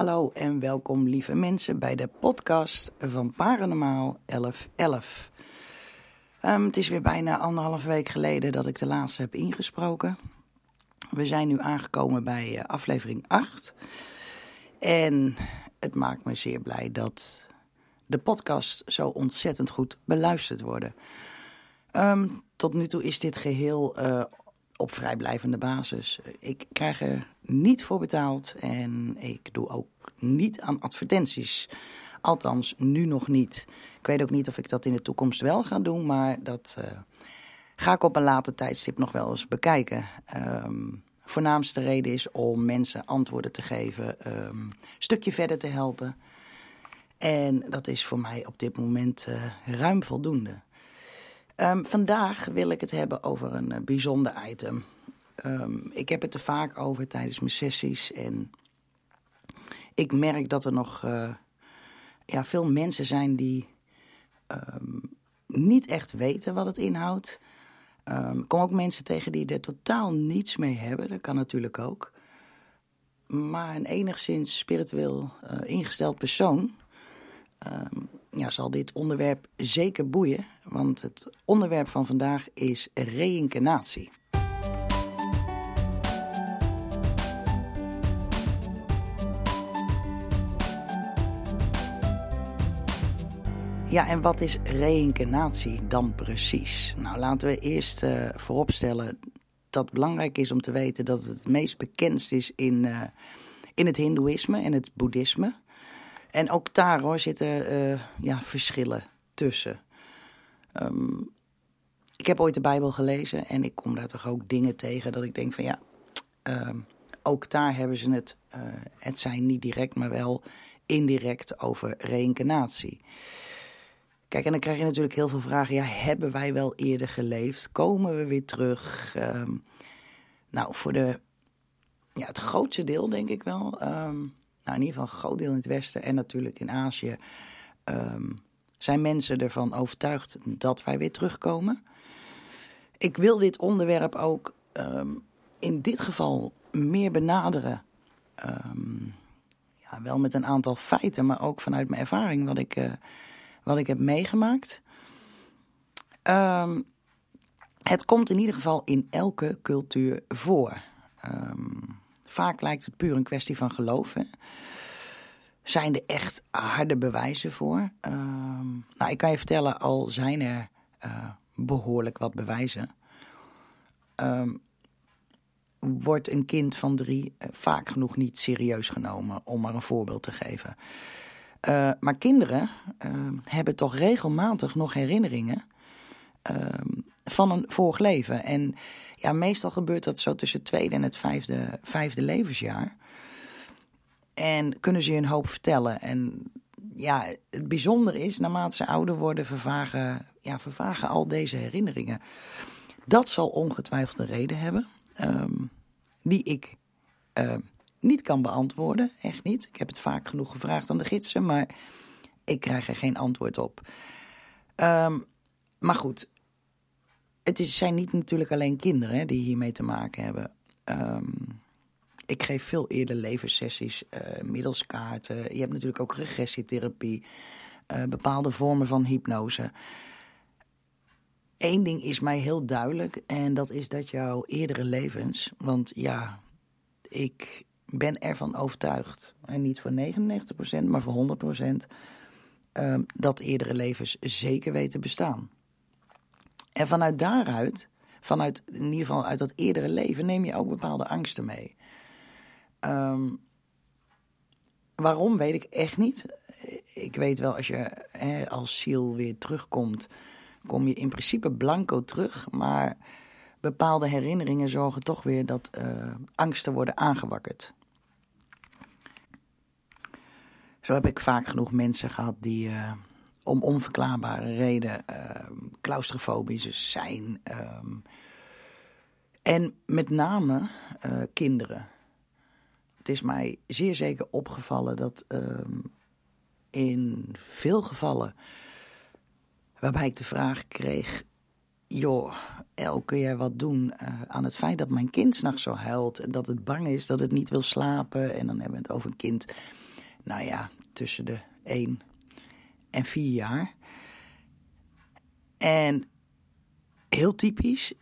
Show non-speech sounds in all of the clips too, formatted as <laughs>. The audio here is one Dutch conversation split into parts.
Hallo en welkom lieve mensen bij de podcast van Paranormaal 1111. Um, het is weer bijna anderhalf week geleden dat ik de laatste heb ingesproken. We zijn nu aangekomen bij uh, aflevering 8. En het maakt me zeer blij dat de podcast zo ontzettend goed beluisterd wordt. Um, tot nu toe is dit geheel uh, op vrijblijvende basis. Ik krijg er niet voor betaald en ik doe ook niet aan advertenties. Althans, nu nog niet. Ik weet ook niet of ik dat in de toekomst wel ga doen, maar dat uh, ga ik op een later tijdstip nog wel eens bekijken. Um, voornaamste reden is om mensen antwoorden te geven, een stukje verder te helpen. En dat is voor mij op dit moment uh, ruim voldoende. Um, vandaag wil ik het hebben over een uh, bijzonder item. Um, ik heb het er vaak over tijdens mijn sessies. En ik merk dat er nog uh, ja, veel mensen zijn die um, niet echt weten wat het inhoudt. ik kom ook mensen tegen die er totaal niets mee hebben. Dat kan natuurlijk ook. Maar een enigszins spiritueel uh, ingesteld persoon ja, zal dit onderwerp zeker boeien, want het onderwerp van vandaag is reïncarnatie. Ja, en wat is reïncarnatie dan precies? Nou, laten we eerst uh, vooropstellen dat het belangrijk is om te weten dat het het meest bekendst is in, uh, in het Hindoeïsme en het Boeddhisme. En ook daar hoor, zitten uh, ja, verschillen tussen. Um, ik heb ooit de Bijbel gelezen en ik kom daar toch ook dingen tegen dat ik denk van ja, um, ook daar hebben ze het, uh, het zijn niet direct, maar wel indirect over reïncarnatie. Kijk, en dan krijg je natuurlijk heel veel vragen. Ja, hebben wij wel eerder geleefd? Komen we weer terug? Um, nou, voor de, ja, het grootste deel denk ik wel nou, in ieder geval een groot deel in het Westen en natuurlijk in Azië, um, zijn mensen ervan overtuigd dat wij weer terugkomen. Ik wil dit onderwerp ook um, in dit geval meer benaderen. Um, ja, wel met een aantal feiten, maar ook vanuit mijn ervaring wat ik, uh, wat ik heb meegemaakt. het komt in ieder geval in elke cultuur voor. Vaak lijkt het puur een kwestie van geloof. Zijn er echt harde bewijzen voor? Uh, nou, ik kan je vertellen, al zijn er uh, behoorlijk wat bewijzen. Uh, wordt een kind van drie uh, vaak genoeg niet serieus genomen, om maar een voorbeeld te geven. Uh, maar kinderen ehm, hebben toch regelmatig nog herinneringen ehm, van een vorig leven. En ja, meestal gebeurt dat zo tussen het tweede en het vijfde, vijfde levensjaar. En kunnen ze je een hoop vertellen. En ja, het bijzondere is, naarmate ze ouder worden, vervagen, ja, vervagen al deze herinneringen. Dat zal ongetwijfeld een reden hebben, um, die ik uh, niet kan beantwoorden. Echt niet. Ik heb het vaak genoeg gevraagd aan de gidsen, maar ik krijg er geen antwoord op. Um, maar goed, het zijn niet natuurlijk alleen kinderen hè, die hiermee te maken hebben. Um, ik geef veel eerder levenssessies middels kaarten. Je hebt natuurlijk ook regressietherapie, uh, bepaalde vormen van hypnose. Eén ding is mij heel duidelijk en dat is dat jouw eerdere levens, want ja, ik ben ervan overtuigd, en niet voor 99%, maar voor 100%, uh, dat eerdere levens zeker weten bestaan. En vanuit daaruit, vanuit in ieder geval uit dat eerdere leven, neem je ook bepaalde angsten mee. Um, waarom weet ik echt niet. Ik weet wel, als je hè, als ziel weer terugkomt, kom je in principe blanco terug. Maar bepaalde herinneringen zorgen toch weer dat uh, angsten worden aangewakkerd. Zo heb ik vaak genoeg mensen gehad die. Uh, om onverklaarbare reden claustrofobisch zijn. Um, en met name uh, kinderen. Het is mij zeer zeker opgevallen dat um, in veel gevallen waarbij ik de vraag kreeg: joh, El, kun jij wat doen uh, aan het feit dat mijn kind s'nachts zo huilt en dat het bang is, dat het niet wil slapen? En dan hebben we het over een kind nou ja, tussen de 1 en 4 jaar. En heel typisch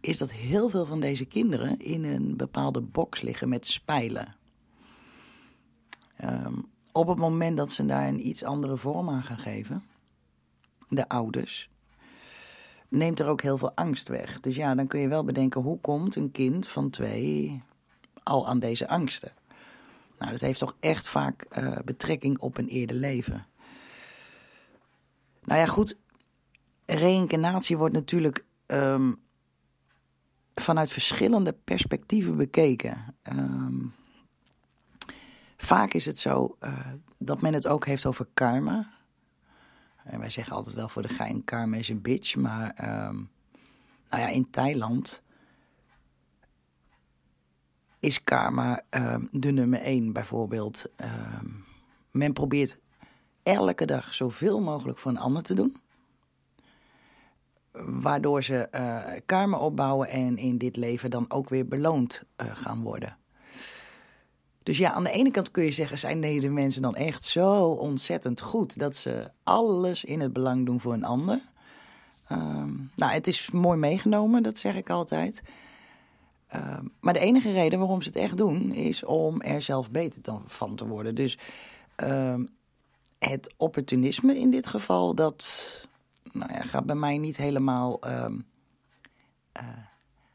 is dat heel veel van deze kinderen in een bepaalde box liggen met spijlen. Ehm, op het moment dat ze daar een iets andere vorm aan gaan geven, de ouders, neemt er ook heel veel angst weg. Dus ja, dan kun je wel bedenken hoe komt een kind van twee al aan deze angsten. Nou, dat heeft toch echt vaak uh, betrekking op een eerder leven. Nou ja, goed. Reïncarnatie wordt natuurlijk um, vanuit verschillende perspectieven bekeken. Um, vaak is het zo uh, dat men het ook heeft over karma. En wij zeggen altijd wel voor de gein karma is een bitch. Maar um, nou ja, in Thailand is karma de nummer één bijvoorbeeld. Men probeert elke dag zoveel mogelijk voor een ander te doen. Waardoor ze uh, karma opbouwen en in dit leven dan ook weer beloond uh, gaan worden. Dus ja, aan de ene kant kun je zeggen, zijn deze mensen dan echt zo ontzettend goed dat ze alles in het belang doen voor een ander? Um, nou, het is mooi meegenomen, dat zeg ik altijd. Um, maar de enige reden waarom ze het echt doen, is om er zelf beter van te worden. Dus um, het opportunisme in dit geval, dat nou ja, gaat bij mij niet helemaal uh,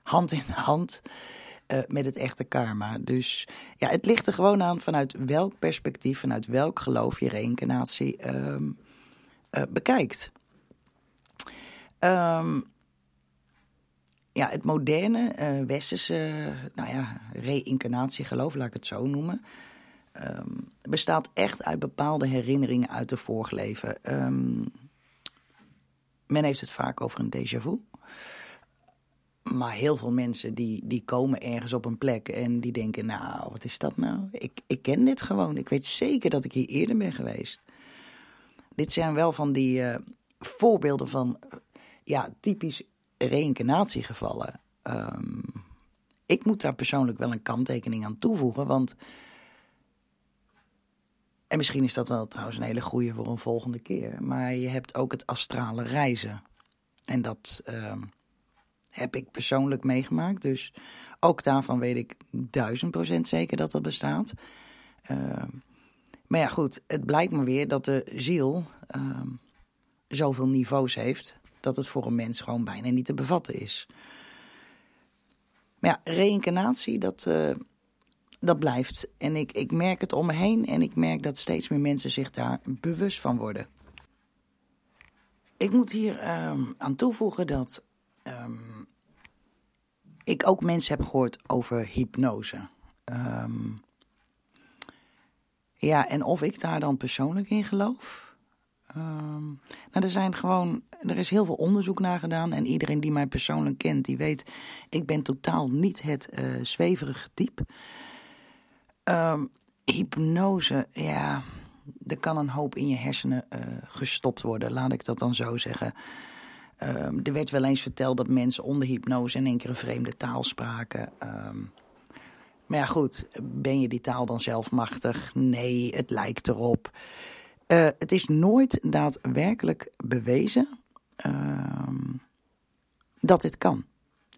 hand in hand. Uh, met het echte karma. Dus ja, het ligt er gewoon aan vanuit welk perspectief, vanuit welk geloof je reïncarnatie um, uh, bekijkt. Um, ja, het moderne, westerse, nou ja, reïncarnatiegeloof, laat ik het zo noemen, um, bestaat echt uit bepaalde herinneringen uit de vorige leven. men heeft het vaak over een déjà vu. Maar heel veel mensen die, die komen ergens op een plek en die denken, nou, wat is dat nou? Ik, ik ken dit gewoon. Ik weet zeker dat ik hier eerder ben geweest. Dit zijn wel van die uh, voorbeelden van, ja, typisch reïncarnatiegevallen. Um, ik moet daar persoonlijk wel een kanttekening aan toevoegen, want... En misschien is dat wel trouwens een hele goede voor een volgende keer. Maar je hebt ook het astrale reizen. En dat... Um, heb ik persoonlijk meegemaakt. Dus ook daarvan weet ik duizend procent zeker dat dat bestaat. Uh, maar ja, goed, het blijkt me weer dat de ziel uh, zoveel niveaus heeft dat het voor een mens gewoon bijna niet te bevatten is. Maar ja, reïncarnatie, dat, uh, dat blijft. En ik, ik merk het om me heen en ik merk dat steeds meer mensen zich daar bewust van worden. Ik moet hier uh, aan toevoegen dat um, ik ook mensen heb gehoord over hypnose. Um, ja, en of ik daar dan persoonlijk in geloof. Nou, er zijn gewoon, er is heel veel onderzoek naar gedaan. En iedereen die mij persoonlijk kent, die weet, ik ben totaal niet het uh, zweverige type. Um, hypnose, ja, er kan een hoop in je hersenen uh, gestopt worden, laat ik dat dan zo zeggen. Um, er werd wel eens verteld dat mensen onder hypnose in één keer een vreemde taal spraken. Um, maar ja, goed, ben je die taal dan zelf machtig? Nee, het lijkt erop. Uh, het is nooit daadwerkelijk bewezen dat dit kan.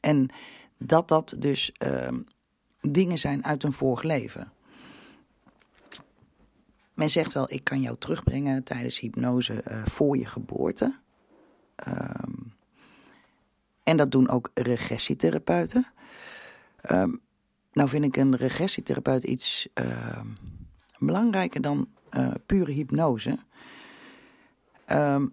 En dat dat dus dingen zijn uit een vorig leven. Men zegt wel, ik kan jou terugbrengen tijdens hypnose uh, voor je geboorte. Um, en dat doen ook regressietherapeuten. Um, nou vind ik een regressietherapeut iets uh, belangrijker dan uh, pure hypnose.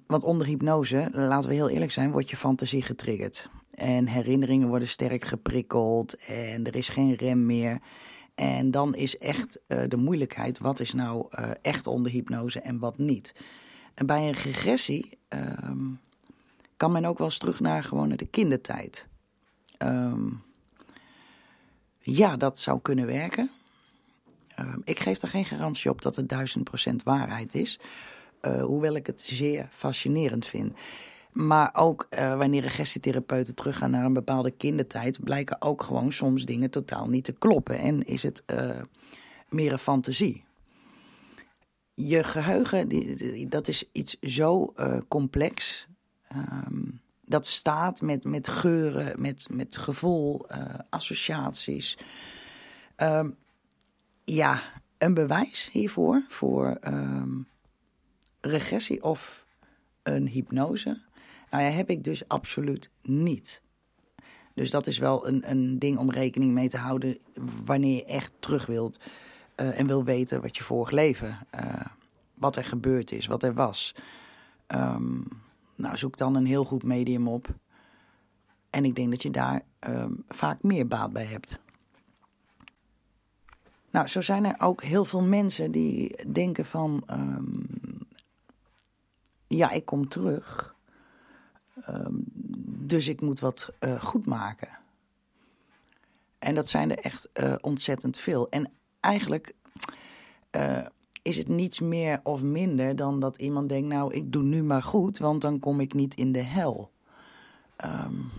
Want onder hypnose, laten we heel eerlijk zijn, wordt je fantasie getriggerd. En herinneringen worden sterk geprikkeld en er is geen rem meer. En dan is echt uh, de moeilijkheid, wat is nou uh, echt onder hypnose en wat niet. En bij een regressie um, kan men ook wel eens terug naar gewoon de kindertijd. Um, ja, dat zou kunnen werken. Um, ik geef daar geen garantie op dat het duizend procent waarheid is. Uh, hoewel ik het zeer fascinerend vind. Maar ook uh, wanneer regressietherapeuten teruggaan naar een bepaalde kindertijd, blijken ook gewoon soms dingen totaal niet te kloppen. En is het uh, meer een fantasie. je geheugen, die, dat is iets zo uh, complex. Um, dat staat met, met geuren, met, met gevoel, associaties. Um, ja, een bewijs hiervoor, voor um, regressie of een hypnose. Nou ja, heb ik dus absoluut niet. Dus dat is wel een, een ding om rekening mee te houden wanneer je echt terug wilt uh, en wil weten wat je vorig leven, uh, wat er gebeurd is, wat er was. Um, nou, zoek dan een heel goed medium op. En ik denk dat je daar um, vaak meer baat bij hebt. Nou, zo zijn er ook heel veel mensen die denken van... Um, ja, ik kom terug. Um, dus ik moet wat uh, goed maken. En dat zijn er echt uh, ontzettend veel. En eigenlijk uh, is het niets meer of minder dan dat iemand denkt: Nou, ik doe nu maar goed, want dan kom ik niet in de hel. Um,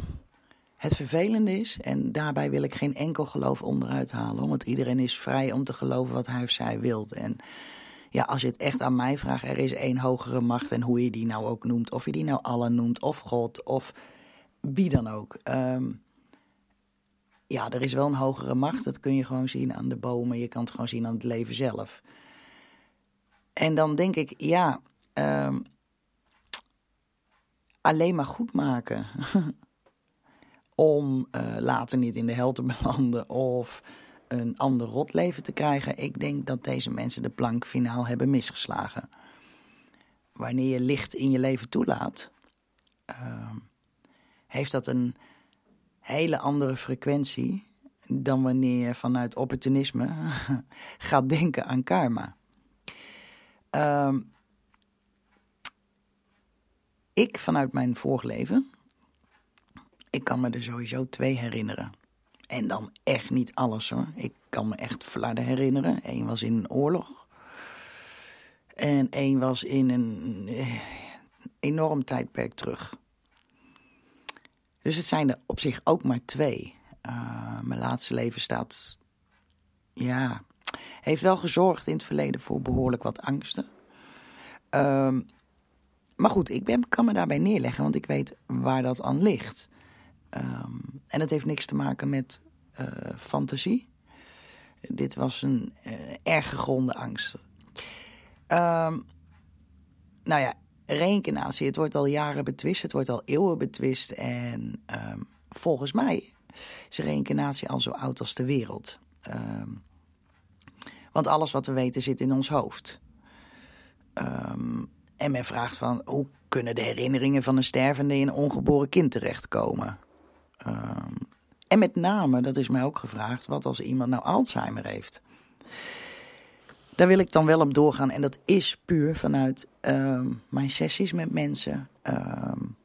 het vervelende is, en daarbij wil ik geen enkel geloof onderuit halen, want iedereen is vrij om te geloven wat hij of zij wilt. En ja, als je het echt aan mij vraagt, er is één hogere macht en hoe je die nou ook noemt, of je die nou Allah noemt, of God, of wie dan ook. Um, ja, er is wel een hogere macht. Dat kun je gewoon zien aan de bomen. Je kan het gewoon zien aan het leven zelf. En dan denk ik, ja, um, alleen maar goed maken. <laughs> Om uh, later niet in de hel te belanden of een ander rotleven te krijgen. Ik denk dat deze mensen de plank finaal hebben misgeslagen. Wanneer je licht in je leven toelaat, uh, heeft dat een hele andere frequentie dan wanneer je vanuit opportunisme <laughs> gaat denken aan karma. Um, ik vanuit mijn vorig leven, ik kan me er sowieso twee herinneren. En dan echt niet alles hoor. Ik kan me echt flarden herinneren. Eén was in een oorlog. En één was in een eh, enorm tijdperk terug. Dus het zijn er op zich ook maar twee. Uh, mijn laatste leven staat. Ja. Heeft wel gezorgd in het verleden voor behoorlijk wat angsten. Uh, maar goed, ik ben, kan me daarbij neerleggen, want ik weet waar dat aan ligt. Um, en het heeft niks te maken met uh, fantasie. Dit was een uh, erg gegronde angst. Um, nou ja, reïncarnatie, het wordt al jaren betwist, het wordt al eeuwen betwist. En um, volgens mij is reïncarnatie al zo oud als de wereld. Want alles wat we weten zit in ons hoofd. En men vraagt van hoe kunnen de herinneringen van een stervende in een ongeboren kind terechtkomen? Um, en met name, dat is mij ook gevraagd, wat als iemand nou Alzheimer heeft? Daar wil ik dan wel op doorgaan. En dat is puur vanuit um, mijn sessies met mensen. Um,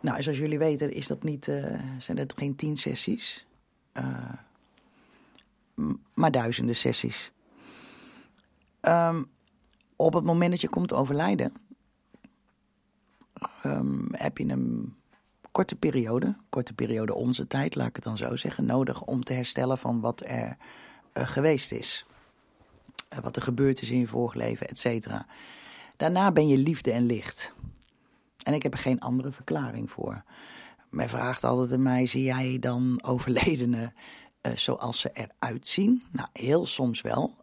nou, zoals jullie weten is dat niet, uh, zijn het geen tien sessies. Uh, maar duizenden sessies. Op het moment dat je komt overlijden, heb je een korte periode, korte periode onze tijd, laat ik het dan zo zeggen, nodig om te herstellen van wat er uh, geweest is. Eh, wat er gebeurd is in je vorig leven, et cetera. Daarna ben je liefde en licht. En ik heb er geen andere verklaring voor. Men vraagt altijd aan mij: zie jij dan overledenen uh, zoals ze eruit zien? Nou, heel soms wel.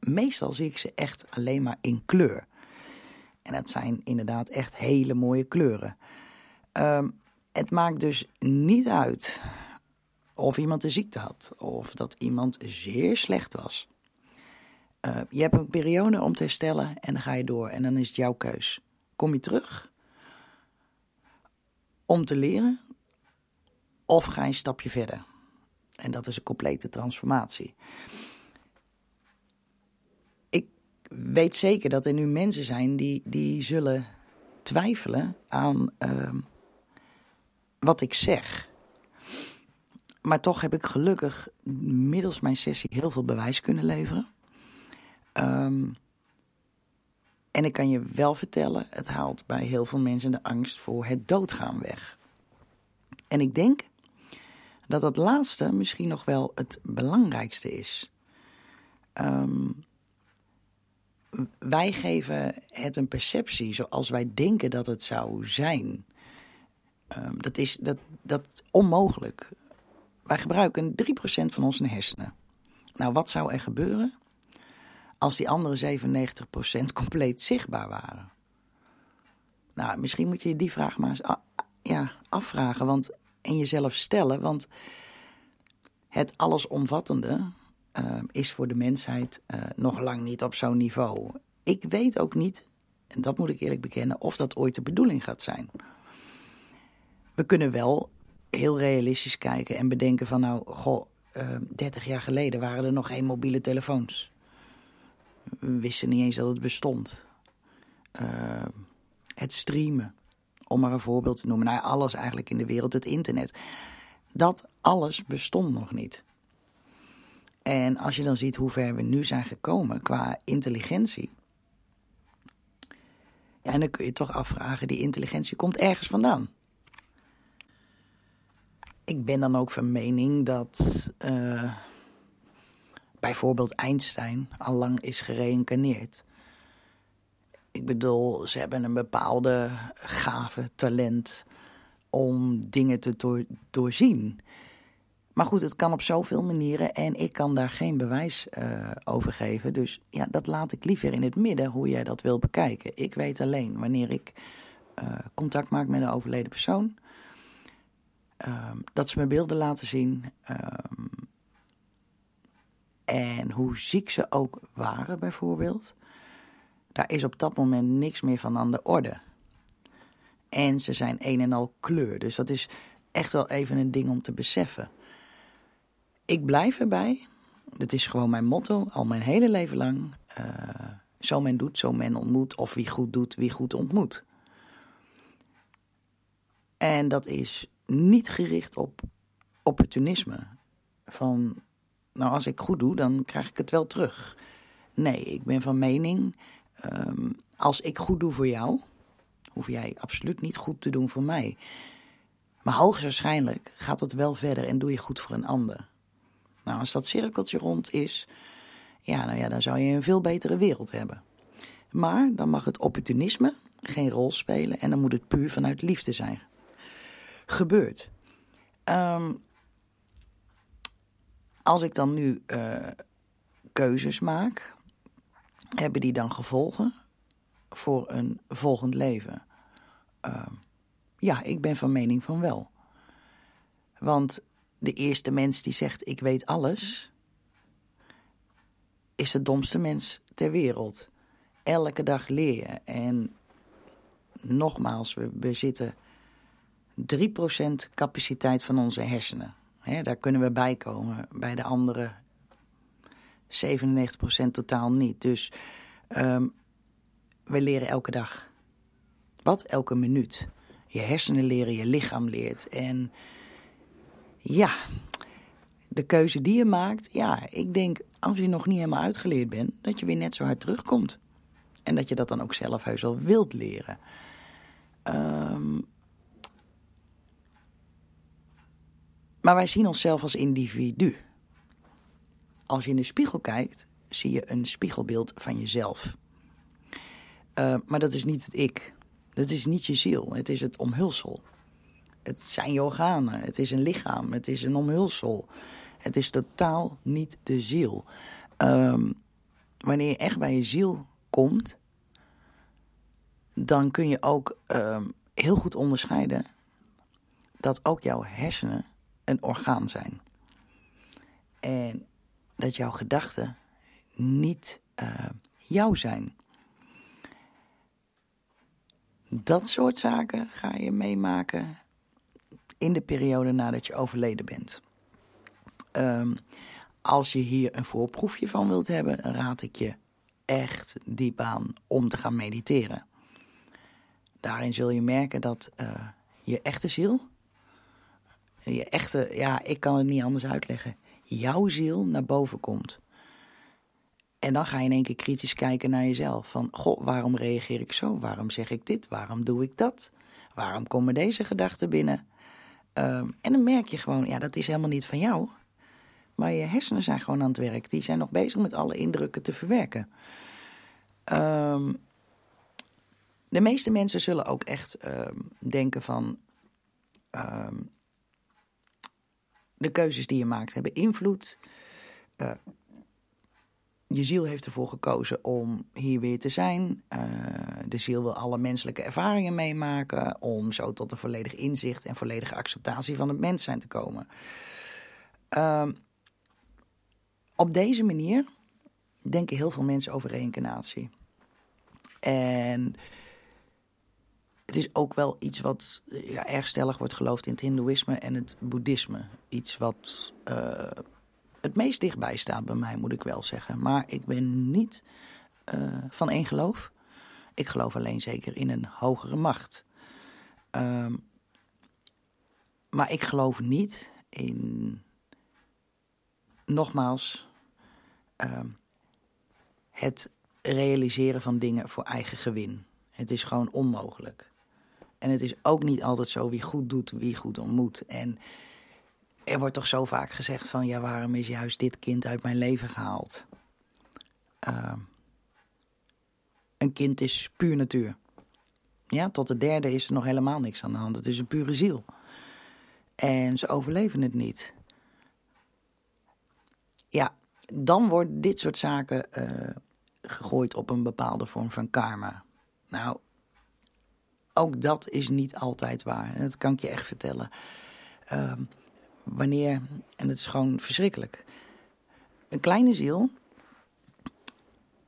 Meestal zie ik ze echt alleen maar in kleur. En dat zijn inderdaad echt hele mooie kleuren. Uh, het maakt dus niet uit of iemand een ziekte had of dat iemand zeer slecht was. Uh, je hebt een periode om te herstellen en dan ga je door en dan is het jouw keus. Kom je terug om te leren of ga je een stapje verder? En dat is een complete transformatie. Ik weet zeker dat er nu mensen zijn die, die zullen twijfelen aan uh, wat ik zeg. Maar toch heb ik gelukkig middels mijn sessie heel veel bewijs kunnen leveren. Um, en ik kan je wel vertellen, het haalt bij heel veel mensen de angst voor het doodgaan weg. En ik denk dat dat laatste misschien nog wel het belangrijkste is. Um, wij geven het een perceptie zoals wij denken dat het zou zijn. Ehm, dat, is, dat, dat onmogelijk. Wij gebruiken 3% van onze hersenen. Nou, wat zou er gebeuren als die andere 97% <laughs> compleet zichtbaar waren? Nou, misschien moet je die vraag maar eens ja, afvragen want, en jezelf stellen. Want het allesomvattende uh, is voor de mensheid uh, nog lang niet op zo'n niveau. Ik weet ook niet, en dat moet ik eerlijk bekennen, of dat ooit de bedoeling gaat zijn. We kunnen wel heel realistisch kijken en bedenken van nou, goh, uh, ehm, 30 jaar geleden waren er nog geen mobiele telefoons. We wisten niet eens dat het bestond. Ehm, het streamen, om maar een voorbeeld te noemen. Nou, alles eigenlijk in de wereld, het internet. Dat alles bestond nog niet. En als je dan ziet hoe ver we nu zijn gekomen qua intelligentie. Ja, en dan kun je toch afvragen, die intelligentie komt ergens vandaan. Ik ben dan ook van mening dat uh, bijvoorbeeld Einstein al lang is gereïncarneerd. Ik bedoel, ze hebben een bepaalde gave, talent om dingen te doorzien. Maar goed, het kan op zoveel manieren en ik kan daar geen bewijs uh, over geven. Dus ja, dat laat ik liever in het midden hoe jij dat wil bekijken. Ik weet alleen wanneer ik uh, contact maak met een overleden persoon, uh, dat ze me beelden laten zien. Ehm, en hoe ziek ze ook waren, bijvoorbeeld. Daar is op dat moment niks meer van aan de orde. En ze zijn een en al kleur. Dus dat is echt wel even een ding om te beseffen. Ik blijf erbij. Dat is gewoon mijn motto, al mijn hele leven lang. Uh, zo men doet, zo men ontmoet. Of wie goed doet, wie goed ontmoet. En dat is niet gericht op opportunisme. Van, nou als ik goed doe, dan krijg ik het wel terug. Nee, ik ben van mening, um, als ik goed doe voor jou, hoef jij absoluut niet goed te doen voor mij. Maar hoogstwaarschijnlijk gaat het wel verder en doe je goed voor een ander. Nou, als dat cirkeltje rond is, ja, nou ja, dan zou je een veel betere wereld hebben. Maar dan mag het opportunisme geen rol spelen en dan moet het puur vanuit liefde zijn. Gebeurt. Um, als ik dan nu uh, keuzes maak, hebben die dan gevolgen voor een volgend leven? Uh, ja, ik ben van mening van wel. Want de eerste mens die zegt ik weet alles, is de domste mens ter wereld. Elke dag leer je. En nogmaals, we bezitten 3% capaciteit van onze hersenen. daar kunnen we bij komen. Bij de andere 97% totaal niet. Dus um, we leren elke dag. Wat? Elke minuut. Je hersenen leren, je lichaam leert. En ja, de keuze die je maakt, ja, ik denk als je nog niet helemaal uitgeleerd bent, dat je weer net zo hard terugkomt. En dat je dat dan ook zelf heus wel wilt leren. Um, maar wij zien onszelf als individu. Als je in de spiegel kijkt, zie je een spiegelbeeld van jezelf. Uh, maar dat is niet het ik. Dat is niet je ziel. Het is het omhulsel. Het zijn je organen. Het is een lichaam. Het is een omhulsel. Het is totaal niet de ziel. Um, wanneer je echt bij je ziel komt, dan kun je ook um, heel goed onderscheiden dat ook jouw hersenen een orgaan zijn. En dat jouw gedachten niet uh, jou zijn. Dat soort zaken ga je meemaken in de periode nadat je overleden bent. Um, als je hier een voorproefje van wilt hebben, raad ik je echt diep aan om te gaan mediteren. Daarin zul je merken dat uh, je echte ziel, je echte, ja, ik kan het niet anders uitleggen, jouw ziel naar boven komt. En dan ga je in één keer kritisch kijken naar jezelf. Van, goh, waarom reageer ik zo? Waarom zeg ik dit? Waarom doe ik dat? Waarom komen deze gedachten binnen? Um, en dan merk je gewoon, ja, dat is helemaal niet van jou. Maar je hersenen zijn gewoon aan het werk. Die zijn nog bezig met alle indrukken te verwerken. Ehm, de meeste mensen zullen ook echt ehm, denken van. Ehm, de keuzes die je maakt hebben invloed. Uh, je ziel heeft ervoor gekozen om hier weer te zijn. Uh, de ziel wil alle menselijke ervaringen meemaken. Om zo tot een volledig inzicht en volledige acceptatie van het mens zijn te komen. Uh, op deze manier denken heel veel mensen over reïncarnatie. En het is ook wel iets wat ja, erg stellig wordt geloofd in het Hindoeïsme en het Boeddhisme. Iets wat uh, het meest dichtbij staat bij mij, moet ik wel zeggen. Maar ik ben niet uh, van één geloof. Ik geloof alleen zeker in een hogere macht. Um, maar ik geloof niet in, nogmaals, um, het realiseren van dingen voor eigen gewin. Het is gewoon onmogelijk. En het is ook niet altijd zo wie goed doet, wie goed ontmoet. En er wordt toch zo vaak gezegd van... ja, waarom is juist dit kind uit mijn leven gehaald? Uh, een kind is puur natuur. Ja, tot de derde is er nog helemaal niks aan de hand. Het is een pure ziel. En ze overleven het niet. Ja, dan wordt dit soort zaken uh, gegooid op een bepaalde vorm van karma. Nou, ook dat is niet altijd waar. En dat kan ik je echt vertellen. Uh, wanneer, en het is gewoon verschrikkelijk. Een kleine ziel,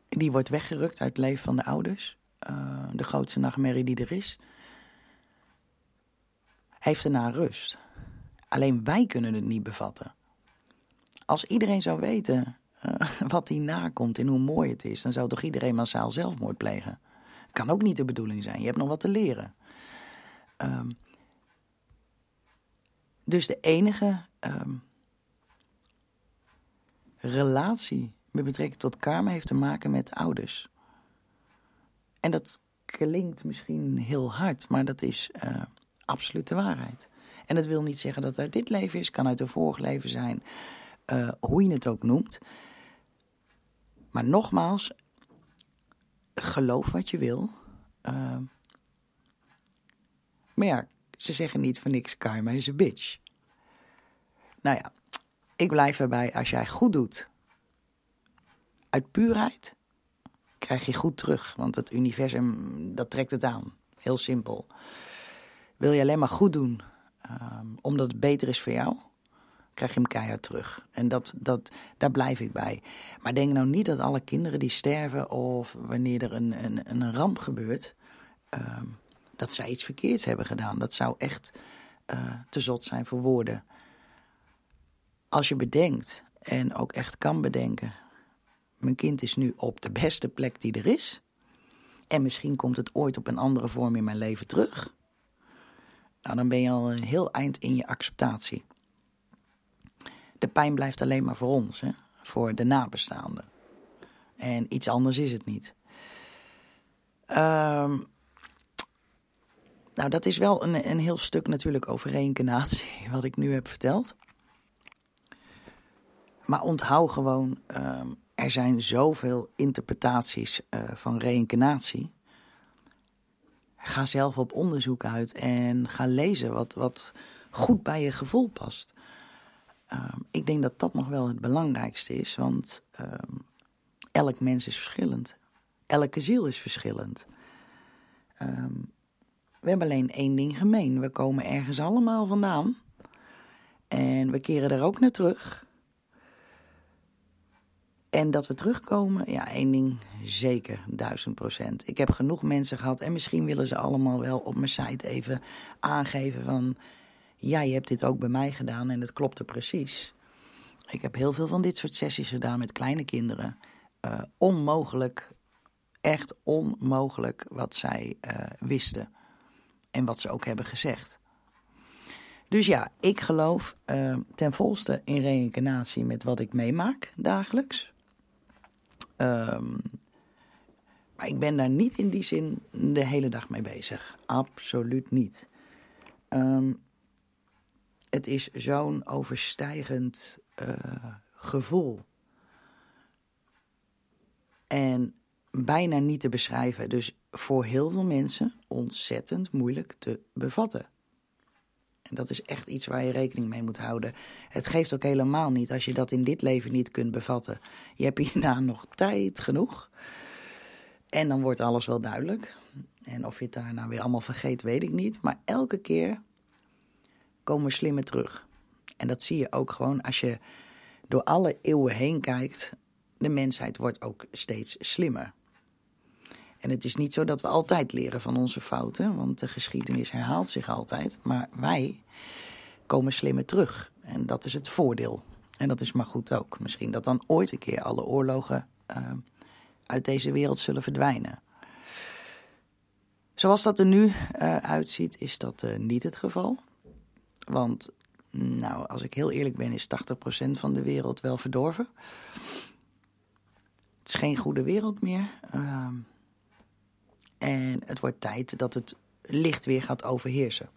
die wordt weggerukt uit het leven van de ouders. Uh, de grootste nachtmerrie die er is. Heeft daarna rust. Alleen wij kunnen het niet bevatten. Als iedereen zou weten uh, <laughs> wat hierna komt en hoe mooi het is, dan zou toch iedereen massaal zelfmoord plegen. Kan ook niet de bedoeling zijn. Je hebt nog wat te leren. Um, dus de enige um, relatie met betrekking tot karma heeft te maken met ouders. En dat klinkt misschien heel hard, maar dat is uh, absoluut de waarheid. En dat wil niet zeggen dat het uit dit leven is, kan uit een vorig leven zijn, uh, hoe je het ook noemt. Maar nogmaals, geloof wat je wil. Uh, maar ja, ze zeggen niet van niks, karma is een bitch. Nou ja, ik blijf erbij, als jij goed doet, uit puurheid, krijg je goed terug. Want het universum, dat trekt het aan. Heel simpel. Wil je alleen maar goed doen, um, omdat het beter is voor jou, krijg je hem keihard terug. En dat, dat, daar blijf ik bij. Maar denk nou niet dat alle kinderen die sterven of wanneer er een, een, een ramp gebeurt, um, dat zij iets verkeerds hebben gedaan. Dat zou echt uh, te zot zijn voor woorden. Als je bedenkt en ook echt kan bedenken, mijn kind is nu op de beste plek die er is. En misschien komt het ooit op een andere vorm in mijn leven terug. Nou, dan ben je al een heel eind in je acceptatie de pijn blijft alleen maar voor ons, hè? voor de nabestaanden. En iets anders is het niet. Um, nou, dat is wel een, een heel stuk natuurlijk over reïncarnatie, <laughs> wat ik nu heb verteld. Maar onthoud gewoon, um, er zijn zoveel interpretaties uh, van reïncarnatie. Ga zelf op onderzoek uit en ga lezen wat, wat goed bij je gevoel past. Um, ik denk dat dat nog wel het belangrijkste is, want um, elk mens is verschillend. Elke ziel is verschillend. Um, we hebben alleen één ding gemeen. We komen ergens allemaal vandaan. En we keren er ook naar terug. En dat we terugkomen, ja, één ding zeker, duizend procent. Ik heb genoeg mensen gehad en misschien willen ze allemaal wel op mijn site even aangeven van ja, je hebt dit ook bij mij gedaan en het klopte precies. Ik heb heel veel van dit soort sessies gedaan met kleine kinderen. Uh, onmogelijk, echt onmogelijk wat zij uh, wisten. En wat ze ook hebben gezegd. Dus ja, ik geloof uh, ten volste in reïncarnatie met wat ik meemaak dagelijks. Um, maar ik ben daar niet in die zin de hele dag mee bezig. Absoluut niet. Um, het is zo'n overstijgend uh, gevoel. En bijna niet te beschrijven. Dus voor heel veel mensen ontzettend moeilijk te bevatten. En dat is echt iets waar je rekening mee moet houden. Het geeft ook helemaal niet als je dat in dit leven niet kunt bevatten. Je hebt hierna <laughs> nog tijd genoeg. En dan wordt alles wel duidelijk. En of je het daar nou weer allemaal vergeet, weet ik niet. Maar elke keer komen slimmer terug. En dat zie je ook gewoon als je door alle eeuwen heen kijkt. De mensheid wordt ook steeds slimmer. En het is niet zo dat we altijd leren van onze fouten, want de geschiedenis herhaalt zich altijd. Maar wij komen slimmer terug. En dat is het voordeel. En dat is maar goed ook. Misschien dat dan ooit een keer alle oorlogen uh, uit deze wereld zullen verdwijnen. Zoals dat er nu uh, uitziet, is dat uh, niet het geval. Want, nou, als ik heel eerlijk ben, is 80% van de wereld wel verdorven. Het is geen goede wereld meer. Uh, en het wordt tijd dat het licht weer gaat overheersen.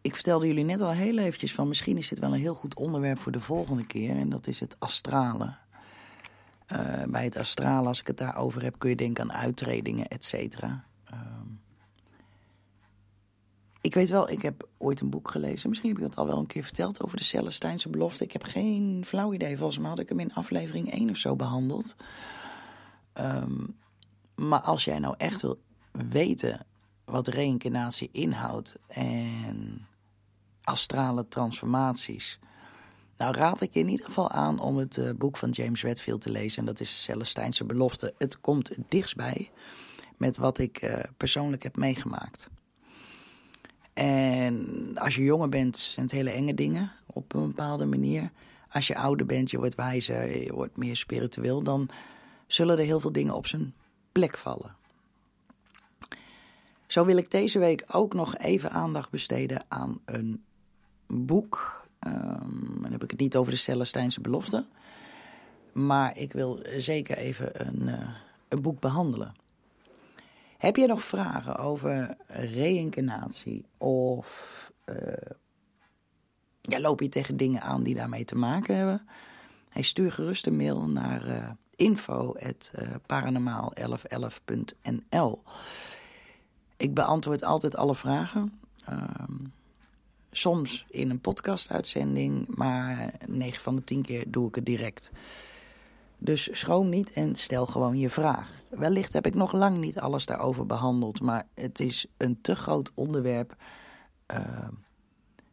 Ik vertelde jullie net al heel eventjes van misschien is dit wel een heel goed onderwerp voor de volgende keer. En dat is het astrale. Uh, bij het astrale, als ik het daarover heb, kun je denken aan uitredingen, et cetera. Uh, ik weet wel, ik heb ooit een boek gelezen. Misschien heb ik dat al wel een keer verteld over de Celestijnse belofte. Ik heb geen flauw idee. Volgens mij had ik hem in aflevering 1 of zo behandeld. Um, maar als jij nou echt wil weten wat reïncarnatie inhoudt en astrale transformaties. Nou raad ik je in ieder geval aan om het uh, boek van James Redfield te lezen. En dat is Celestijnse Belofte. Het komt dichtstbij met wat ik uh, persoonlijk heb meegemaakt. En als je jonger bent, zijn het hele enge dingen op een bepaalde manier. Als je ouder bent, je wordt wijzer, je wordt meer spiritueel, dan zullen er heel veel dingen op zijn plek vallen. Zo wil ik deze week ook nog even aandacht besteden aan een boek. Um, dan heb ik het niet over de Celestijnse belofte. Maar ik wil zeker even een, uh, een boek behandelen. Heb je nog vragen over reïncarnatie of ja, loop je tegen dingen aan die daarmee te maken hebben? Hij stuur gerust een mail naar uh, info.paranormaal1111.nl. Ik beantwoord altijd alle vragen. Um, soms in een podcast-uitzending, maar 9 van de 10 keer doe ik het direct. Dus schroom niet en stel gewoon je vraag. Wellicht heb ik nog lang niet alles daarover behandeld, maar het is een te groot onderwerp uh,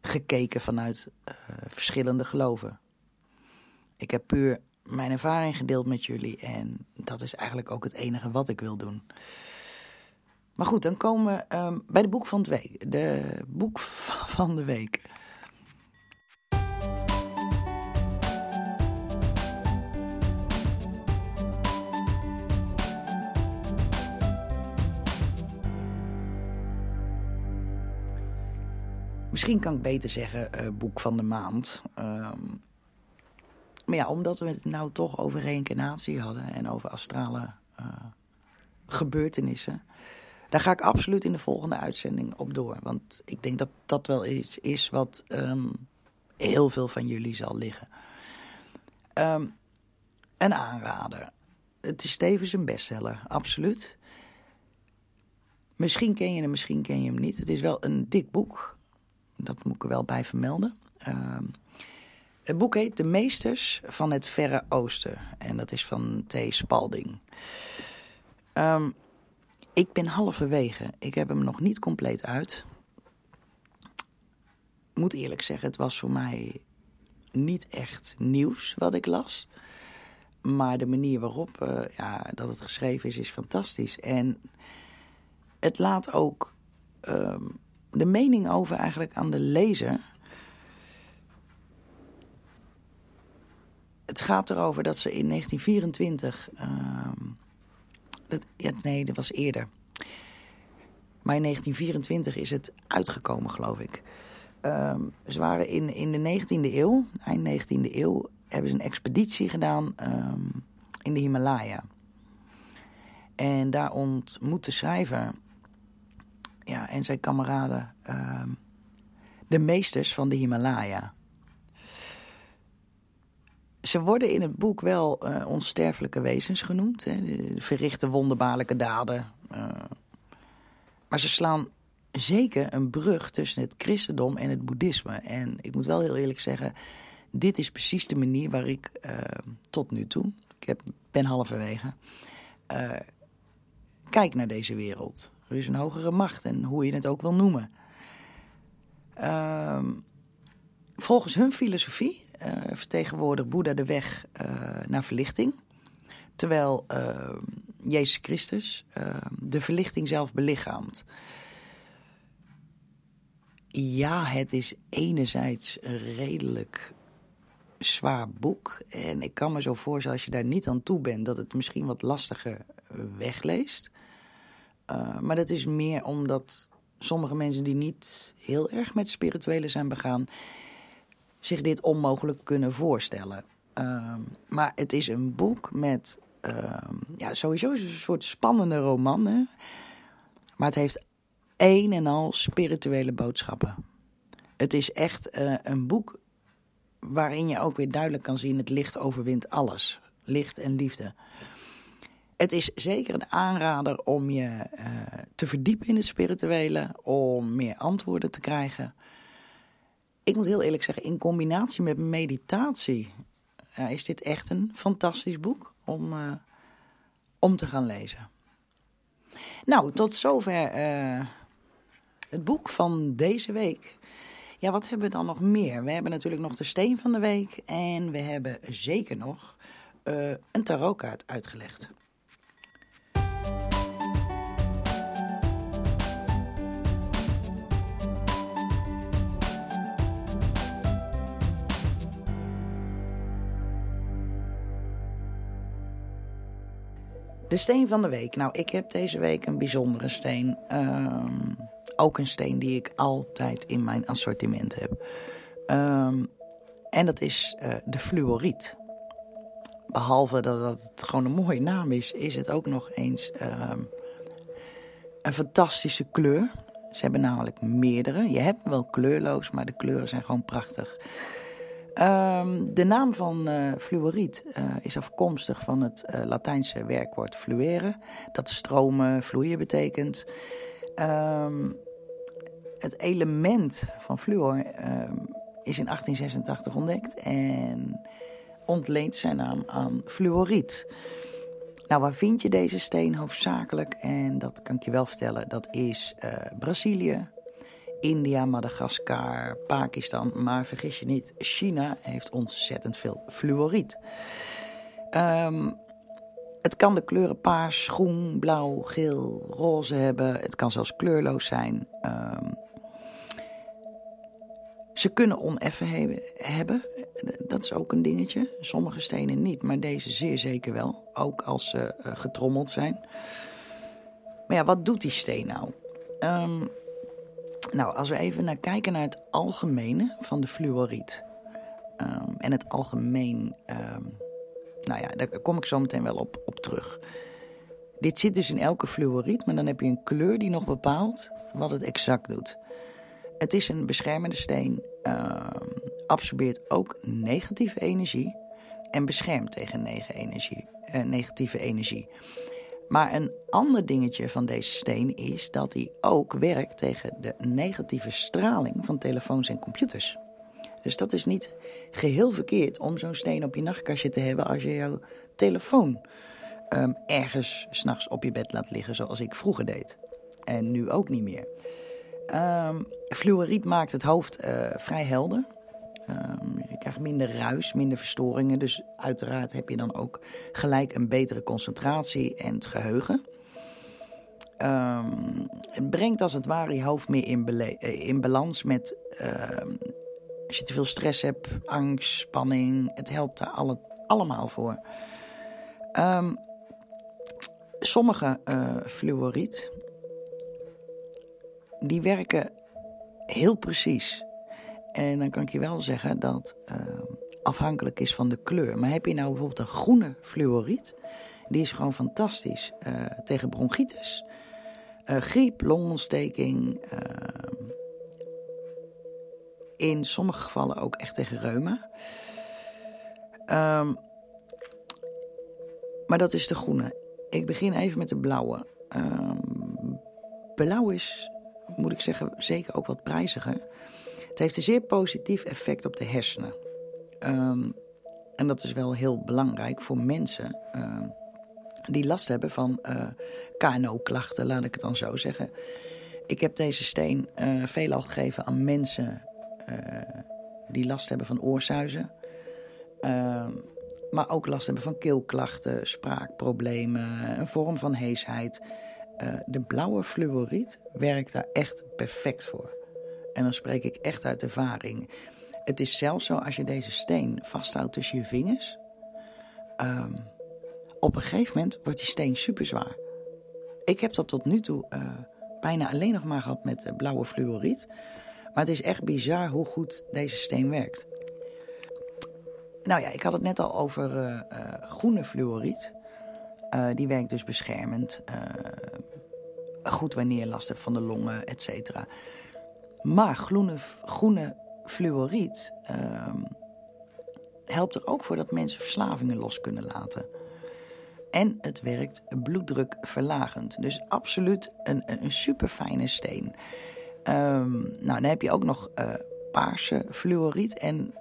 gekeken vanuit uh, verschillende geloven. Ik heb puur mijn ervaring gedeeld met jullie. En dat is eigenlijk ook het enige wat ik wil doen. Maar goed, dan komen we um, bij de boek van de week. De boek <laughs> van de week. Misschien kan ik beter zeggen uh, boek van de maand. Um, maar ja, omdat we het nou toch over reïncarnatie hadden en over astrale uh, gebeurtenissen. Daar ga ik absoluut in de volgende uitzending op door. Want ik denk dat dat wel iets is wat um, heel veel van jullie zal liggen. Um, een aanrader. Het is tevens een bestseller, absoluut. Misschien ken je hem, misschien ken je hem niet. Het is wel een dik boek. Dat moet ik er wel bij vermelden. Um, het boek heet De Meesters van het Verre Oosten. En dat is van T. Spalding. Um, ik ben halverwege. Ik heb hem nog niet compleet uit. Ik moet eerlijk zeggen, het was voor mij niet echt nieuws wat ik las. Maar de manier waarop uh, ja, dat het geschreven is, is fantastisch. En het laat ook um, de mening over eigenlijk aan de lezer het gaat erover dat ze in 1924. Uh, dat, nee, dat was eerder. Maar in 1924 is het uitgekomen, geloof ik. Um, ze waren in, in de 19e eeuw, eind 19e eeuw, hebben ze een expeditie gedaan um, in de Himalaya. En daar ontmoet de schrijver ja, en zijn kameraden um, de meesters van de Himalaya ze worden in het boek wel uh, onsterfelijke wezens genoemd. Hè? Verrichten wonderbaarlijke daden. Uh, maar ze slaan zeker een brug tussen het christendom en het boeddhisme. En ik moet wel heel eerlijk zeggen, dit is precies de manier waar ik uh, tot nu toe, ik heb, ben halverwege, kijk naar deze wereld. Er is een hogere macht en hoe je het ook wil noemen. Ehm, volgens hun filosofie uh, vertegenwoordigt Boeddha de weg uh, naar verlichting. Terwijl uh, Jezus Christus de verlichting zelf belichaamt. Ja, het is enerzijds een redelijk zwaar boek. En ik kan me zo voorstellen, als je daar niet aan toe bent, dat het misschien wat lastiger wegleest. Maar dat is meer omdat sommige mensen die niet heel erg met spirituele zijn begaan, zich dit onmogelijk kunnen voorstellen. Um, maar het is een boek met, um, ja, sowieso is het een soort spannende roman. Hè? Maar het heeft een en al spirituele boodschappen. Het is echt uh, een boek waarin je ook weer duidelijk kan zien: het licht overwint alles. Licht en liefde. Het is zeker een aanrader om je uh, te verdiepen in het spirituele, om meer antwoorden te krijgen ik moet heel eerlijk zeggen, in combinatie met meditatie ja, is dit echt een fantastisch boek om, uh, om te gaan lezen. Nou, tot zover het boek van deze week. Ja, wat hebben we dan nog meer? We hebben natuurlijk nog de steen van de week en we hebben zeker nog een tarotkaart uitgelegd. De steen van de week. Nou, ik heb deze week een bijzondere steen. Um, ook een steen die ik altijd in mijn assortiment heb. Um, en dat is uh, de fluoriet. Behalve dat het gewoon een mooie naam is, is het ook nog eens um, een fantastische kleur. Ze hebben namelijk meerdere. Je hebt wel kleurloos, maar de kleuren zijn gewoon prachtig. Um, de naam van uh, fluoriet uh, is afkomstig van het uh, Latijnse werkwoord fluere, dat stromen, vloeien betekent. Um, het element van fluor um, is in 1886 ontdekt en ontleent zijn naam aan fluoriet. Nou, waar vind je deze steen hoofdzakelijk? En dat kan ik je wel vertellen, dat is Brazilië, India, Madagaskar, Pakistan. Maar vergis je niet, China heeft ontzettend veel fluoriet. Um, het kan de kleuren paars, groen, blauw, geel, roze hebben. Het kan zelfs kleurloos zijn. Um, ze kunnen oneffen hebben. Dat is ook een dingetje. Sommige stenen niet, maar deze zeer zeker wel. Ook als ze uh, getrommeld zijn. Maar ja, wat doet die steen nou? Um, nou, als we even naar kijken naar het algemene van de fluoriet. Um, en het algemeen, um, nou ja, daar kom ik zo meteen wel op, op terug. Dit zit dus in elke fluoriet, maar dan heb je een kleur die nog bepaalt wat het exact doet. Het is een beschermende steen, um, absorbeert ook negatieve energie en beschermt tegen energie, uh, negatieve energie. Maar een ander dingetje van deze steen is dat hij ook werkt tegen de negatieve straling van telefoons en computers. Dus dat is niet geheel verkeerd om zo'n steen op je nachtkastje te hebben als je jouw telefoon um, ergens s'nachts op je bed laat liggen, zoals ik vroeger deed. En nu ook niet meer. Um, fluoriet maakt het hoofd uh, vrij helder. Um, je krijgt minder ruis, minder verstoringen. Dus uiteraard heb je dan ook gelijk een betere concentratie en het geheugen. Um, het brengt als het ware je hoofd meer in, eh, in balans met... Uh, als je te veel stress hebt, angst, spanning. Het helpt daar alle, allemaal voor. Sommige uh, fluoriet... die werken heel precies... En dan kan ik je wel zeggen dat uh, afhankelijk is van de kleur. Maar heb je nou bijvoorbeeld een groene fluoriet, die is gewoon fantastisch uh, tegen bronchitis, uh, griep, longontsteking. in sommige gevallen ook echt tegen reuma. Ehm, maar dat is de groene. Ik begin even met de blauwe. Blauw is, moet ik zeggen, zeker ook wat prijziger. Het heeft een zeer positief effect op de hersenen. Um, en dat is wel heel belangrijk voor mensen uh, die last hebben van uh, eh, KNO-klachten, laat ik het dan zo zeggen. Ik heb deze steen uh, veelal gegeven aan mensen die last hebben van oorzuizen. Ehm, maar ook last hebben van keelklachten, spraakproblemen, een vorm van heesheid. de blauwe fluoriet werkt daar echt perfect voor. En dan spreek ik echt uit ervaring. Het is zelfs zo als je deze steen vasthoudt tussen je vingers. Um, op een gegeven moment wordt die steen super zwaar. Ik heb dat tot nu toe uh, bijna alleen nog maar gehad met blauwe fluoriet. Maar het is echt bizar hoe goed deze steen werkt. Nou ja, ik had het net al over uh, groene fluoriet. die werkt dus beschermend. goed wanneer je last hebt van de longen, et cetera. Maar groene, groene fluoriet uh, helpt er ook voor dat mensen verslavingen los kunnen laten. En het werkt bloeddrukverlagend. Dus absoluut een, een super fijne steen. Um, nou, dan heb je ook nog uh, paarse fluoriet. En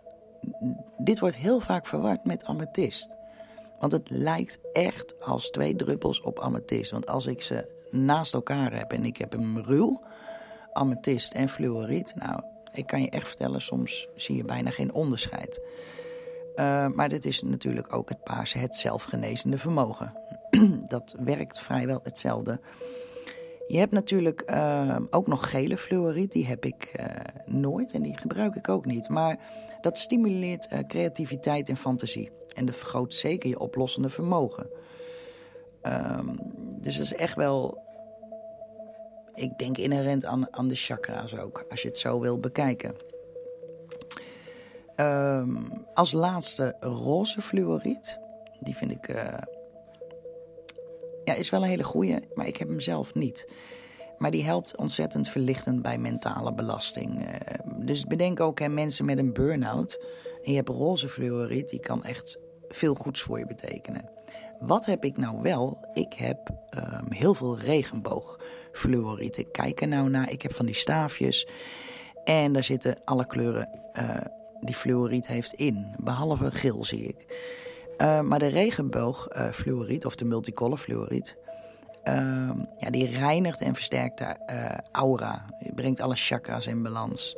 dit wordt heel vaak verward met amethyst. Want het lijkt echt als twee druppels op amethyst. Want als ik ze naast elkaar heb en ik heb hem ruw, amethyst en fluoriet, nou, ik kan je echt vertellen, soms zie je bijna geen onderscheid. Uh, maar dit is natuurlijk ook het paarse, het zelfgenezende vermogen. <clears throat> dat werkt vrijwel hetzelfde. Je hebt natuurlijk uh, ook nog gele fluoriet, die heb ik uh, nooit en die gebruik ik ook niet. Maar dat stimuleert creativiteit en fantasie. En dat vergroot zeker je oplossende vermogen. Um, dus dat is echt wel ik denk inherent aan, aan de chakra's ook, als je het zo wil bekijken. Um, als laatste roze fluoriet. Die vind ik. Uh, ja, is wel een hele goeie, maar ik heb hem zelf niet. Maar die helpt ontzettend verlichtend bij mentale belasting. Uh, dus bedenk ook, hè, mensen met een burn-out. En je hebt roze fluoriet, die kan echt veel goeds voor je betekenen. Wat heb ik nou wel? Ik heb um, heel veel regenboogfluoriet. Ik kijk er nou naar. Ik heb van die staafjes. En daar zitten alle kleuren uh, die fluoriet heeft in. Behalve geel zie ik. Uh, maar de regenboogfluoriet, of de multicolor fluoriet... Uh, ja, die reinigt en versterkt de uh, aura. Brengt alle chakras in balans.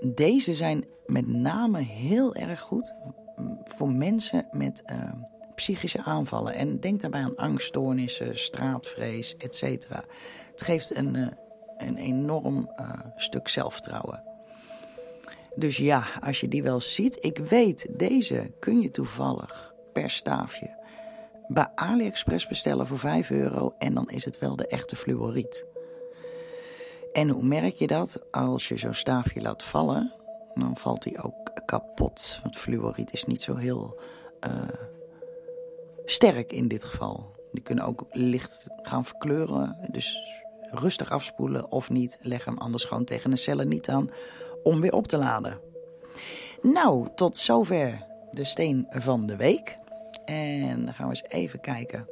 Deze zijn met name heel erg goed voor mensen met uh, psychische aanvallen. En denk daarbij aan angststoornissen, straatvrees, etc. Het geeft een, uh, een enorm uh, stuk zelfvertrouwen. Dus ja, als je die wel ziet, ik weet, deze kun je toevallig per staafje bij AliExpress bestellen voor 5 euro. En dan is het wel de echte fluoriet. En hoe merk je dat? Als je zo'n staafje laat vallen, dan valt hij ook kapot. Want fluoriet is niet zo heel uh, sterk in dit geval. Die kunnen ook licht gaan verkleuren. Dus rustig afspoelen of niet. Leg hem anders gewoon tegen een cellen niet aan om weer op te laden. Nou, tot zover de steen van de week. En dan gaan we eens even kijken.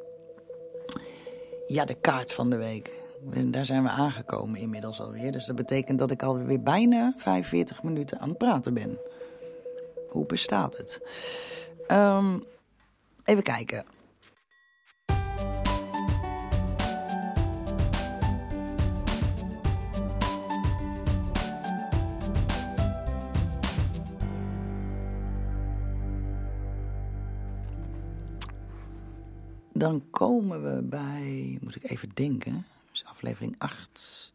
Ja, de kaart van de week. En daar zijn we aangekomen inmiddels alweer. Dus dat betekent dat ik alweer bijna 45 minuten aan het praten ben. Hoe bestaat het? Um, even kijken. Dan komen we bij, moet ik even denken, dus aflevering 8.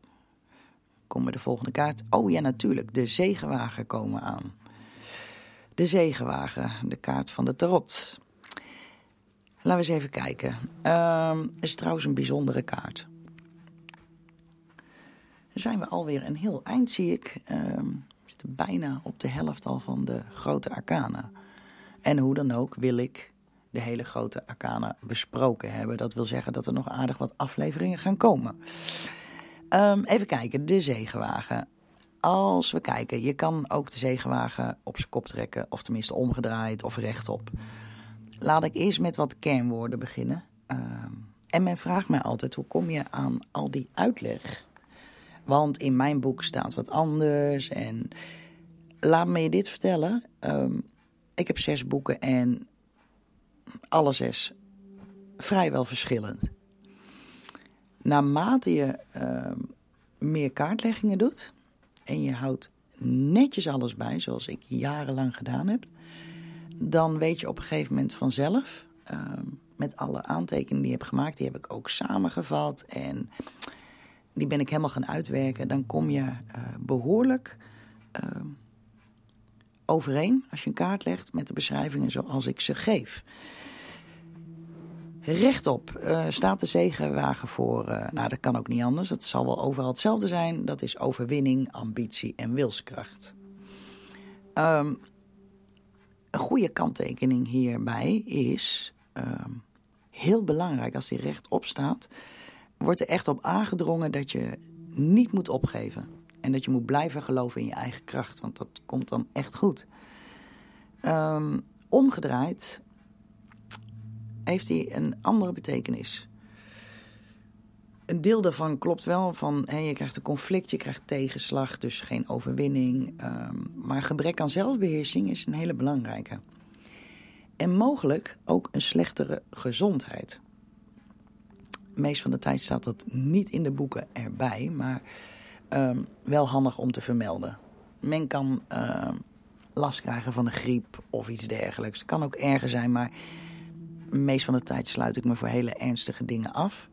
Komen de volgende kaart. Oh ja, natuurlijk, de zegenwagen komen aan. De zegenwagen, de kaart van de tarot. Laten we eens even kijken. Het is trouwens een bijzondere kaart. Dan zijn we alweer een heel eind, zie ik. Um, we zitten bijna op de helft al van de grote arcana. En hoe dan ook wil ik de hele grote arcana besproken hebben. Dat wil zeggen dat er nog aardig wat afleveringen gaan komen. Um, even kijken, de zegenwagen. als we kijken, je kan ook de zegenwagen op zijn kop trekken, of tenminste omgedraaid of rechtop. Laat ik eerst met wat kernwoorden beginnen. Ehm, en men vraagt mij altijd: hoe kom je aan al die uitleg? Want in mijn boek staat wat anders. En laat me je dit vertellen. Ehm, ik heb zes boeken en alle zes vrijwel verschillend. Naarmate je ehm, meer kaartleggingen doet en je houdt netjes alles bij, zoals ik jarenlang gedaan heb, dan weet je op een gegeven moment vanzelf, ehm, met alle aantekeningen die je hebt gemaakt, die heb ik ook samengevat en die ben ik helemaal gaan uitwerken. Dan kom je uh, behoorlijk uh, overeen als je een kaart legt met de beschrijvingen zoals ik ze geef. Rechtop uh, staat de zegenwagen voor, uh, nou dat kan ook niet anders, dat zal wel overal hetzelfde zijn. Dat is overwinning, ambitie en wilskracht. Um, een goede kanttekening hierbij is, um, heel belangrijk als die rechtop staat, wordt er echt op aangedrongen dat je niet moet opgeven. En dat je moet blijven geloven in je eigen kracht, want dat komt dan echt goed. Um, omgedraaid heeft hij een andere betekenis. Een deel daarvan klopt wel, van hey, je krijgt een conflict, je krijgt tegenslag, dus geen overwinning. Um, maar gebrek aan zelfbeheersing is een hele belangrijke. En mogelijk ook een slechtere gezondheid. Meest van de tijd staat dat niet in de boeken erbij, maar um, wel handig om te vermelden. Men kan uh, last krijgen van een griep of iets dergelijks. Het kan ook erger zijn, maar meest van de tijd sluit ik me voor hele ernstige dingen af.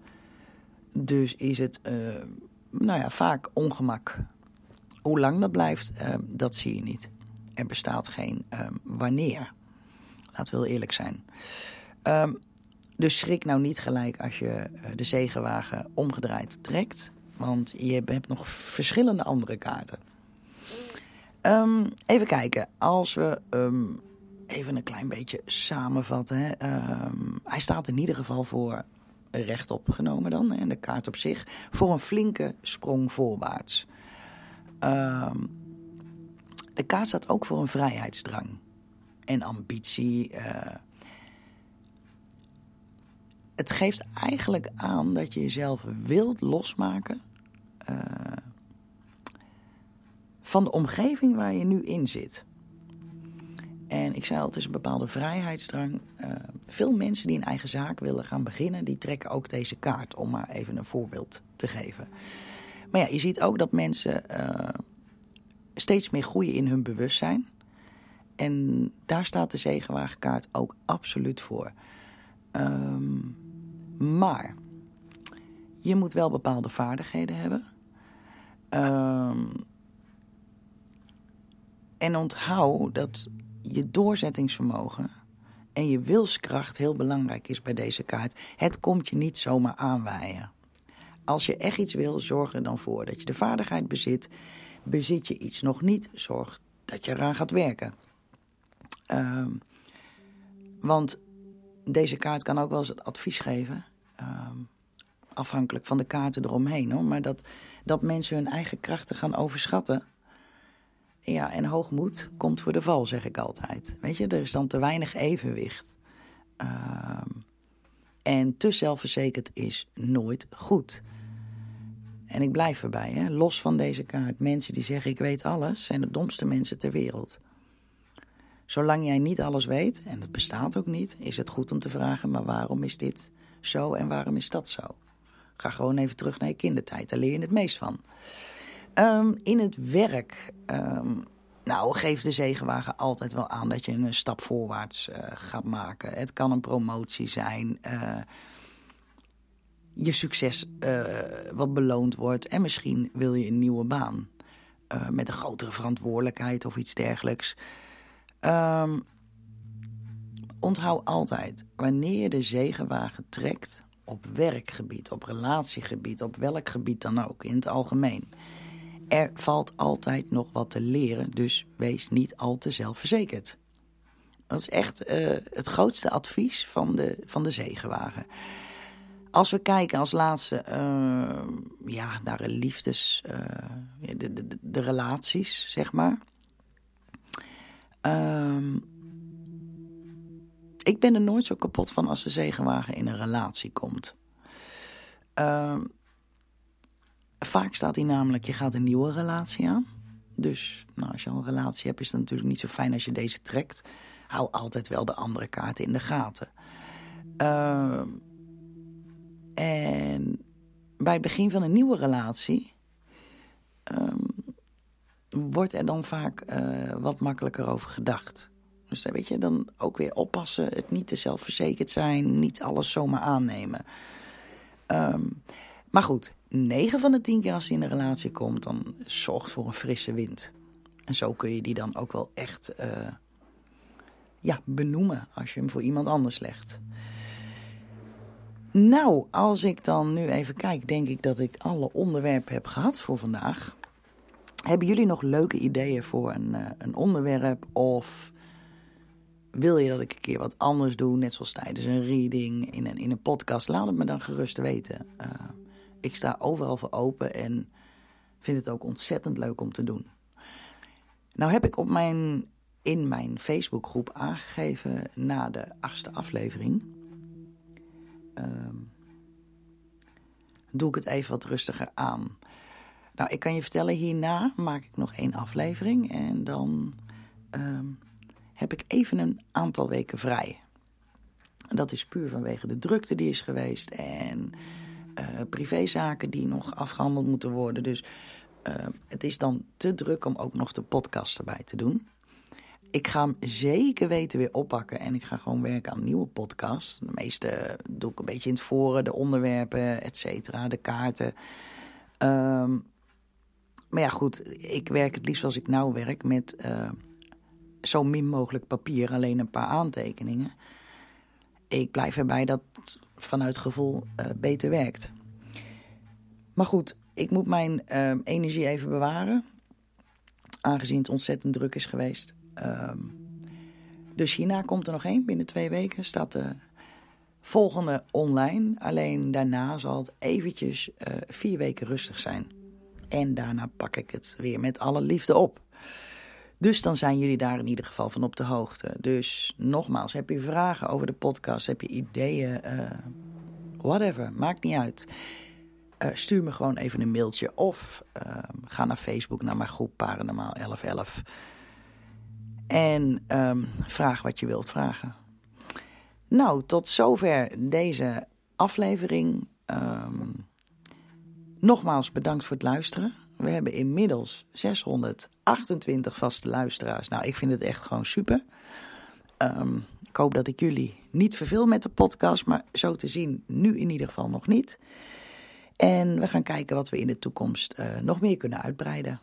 Dus is het uh, nou ja, vaak ongemak. Hoe lang dat blijft, uh, dat zie je niet. Er bestaat geen uh, wanneer. Laten we heel eerlijk zijn. Um, dus schrik nou niet gelijk als je eh, de zegenwagen omgedraaid trekt. Want je hebt nog verschillende andere kaarten. Um, even kijken. Als we um, even een klein beetje samenvatten. Hè. Hij staat in ieder geval voor rechtop genomen dan. En de kaart op zich. Voor een flinke sprong voorwaarts. de kaart staat ook voor een vrijheidsdrang. En ambitie. Uh, het geeft eigenlijk aan dat je jezelf wilt losmaken uh, van de omgeving waar je nu in zit. En ik zei al, het is een bepaalde vrijheidsdrang. Uh, veel mensen die een eigen zaak willen gaan beginnen, die trekken ook deze kaart, om maar even een voorbeeld te geven. Maar ja, je ziet ook dat mensen uh, steeds meer groeien in hun bewustzijn. En daar staat de zegenwagenkaart ook absoluut voor. Um, maar je moet wel bepaalde vaardigheden hebben. Um, en onthoud dat je doorzettingsvermogen en je wilskracht heel belangrijk is bij deze kaart. Het komt je niet zomaar aanwaaien. Als je echt iets wil, zorg er dan voor dat je de vaardigheid bezit. Bezit je iets nog niet, zorg dat je eraan gaat werken. Um, want deze kaart kan ook wel eens advies geven. Um, afhankelijk van de kaarten eromheen. Hoor. Maar dat, dat mensen hun eigen krachten gaan overschatten. Ja, en hoogmoed komt voor de val, zeg ik altijd. Weet je, er is dan te weinig evenwicht. Um, en te zelfverzekerd is nooit goed. En ik blijf erbij, hè? los van deze kaart. Mensen die zeggen ik weet alles, zijn de domste mensen ter wereld. Zolang jij niet alles weet, en dat bestaat ook niet, is het goed om te vragen: maar waarom is dit zo en waarom is dat zo? Ga gewoon even terug naar je kindertijd, daar leer je het meest van. Um, in het werk, um, nou, geeft de zegenwagen altijd wel aan dat je een stap voorwaarts uh, gaat maken. Het kan een promotie zijn, uh, je succes uh, wat beloond wordt en misschien wil je een nieuwe baan. met een grotere verantwoordelijkheid of iets dergelijks. Um, onthoud altijd, wanneer je de zegenwagen trekt, op werkgebied, op relatiegebied, op welk gebied dan ook, in het algemeen. Er valt altijd nog wat te leren, dus wees niet al te zelfverzekerd. Dat is echt uh, het grootste advies van de, van de zegenwagen. als we kijken als laatste uh, ja, naar de liefdes, uh, de, de, de, relaties, zeg maar. Uh, ik ben er nooit zo kapot van als de zegenwagen in een relatie komt. Vaak staat hij namelijk, je gaat een nieuwe relatie aan. Dus nou, als je al een relatie hebt, is het natuurlijk niet zo fijn als je deze trekt. Hou altijd wel de andere kaarten in de gaten. Uh, en bij het begin van een nieuwe relatie um, wordt er dan vaak uh, wat makkelijker over gedacht. Dus dan weet je, dan ook weer oppassen, het niet te zelfverzekerd zijn, niet alles zomaar aannemen. Um, maar goed, 9 van de 10 keer als hij in een relatie komt, dan zorgt voor een frisse wind. En zo kun je die dan ook wel echt uh, ja, benoemen als je hem voor iemand anders legt. Nou, als ik dan nu even kijk, denk ik dat ik alle onderwerpen heb gehad voor vandaag. Hebben jullie nog leuke ideeën voor een, uh, een onderwerp? Of wil je dat ik een keer wat anders doe, net zoals tijdens een reading, in een, in een podcast? Laat het me dan gerust weten. Uh, ik sta overal voor open en vind het ook ontzettend leuk om te doen. Nou heb ik op mijn, in mijn Facebookgroep aangegeven na de achtste aflevering um, doe ik het even wat rustiger aan. Nou, ik kan je vertellen, hierna maak ik nog één aflevering en dan um, heb ik even een aantal weken vrij. Dat is puur vanwege de drukte die is geweest en privézaken die nog afgehandeld moeten worden. Dus uh, het is dan te druk om ook nog de podcast erbij te doen ik ga hem zeker weten weer oppakken. En ik ga gewoon werken aan een nieuwe podcast. De meeste doe ik een beetje in het voren. De onderwerpen, et cetera. De kaarten. Um, maar ja, goed. Ik werk het liefst zoals ik nou werk. Met uh, zo min mogelijk papier. Alleen een paar aantekeningen. Ik blijf erbij dat vanuit gevoel uh, beter werkt. Maar goed, ik moet mijn uh, energie even bewaren. Aangezien het ontzettend druk is geweest. Um, dus hierna komt er nog één. Binnen twee weken staat de volgende online. Alleen daarna zal het eventjes uh, vier weken rustig zijn. En daarna pak ik het weer met alle liefde op. Dus dan zijn jullie daar in ieder geval van op de hoogte. Dus nogmaals, heb je vragen over de podcast? Heb je ideeën? Uh, whatever, maakt niet uit. Uh, stuur me gewoon even een mailtje of uh, ga naar Facebook naar mijn groep Paranormaal 1111. En um, vraag wat je wilt vragen. Nou, tot zover deze aflevering. Um, nogmaals bedankt voor het luisteren. We hebben inmiddels 628 vaste luisteraars. Nou, ik vind het echt gewoon super. Um, ik hoop dat ik jullie niet verveel met de podcast, maar zo te zien nu in ieder geval nog niet. En we gaan kijken wat we in de toekomst uh, nog meer kunnen uitbreiden.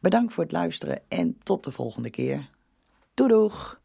Bedankt voor het luisteren en tot de volgende keer. Doei doeg!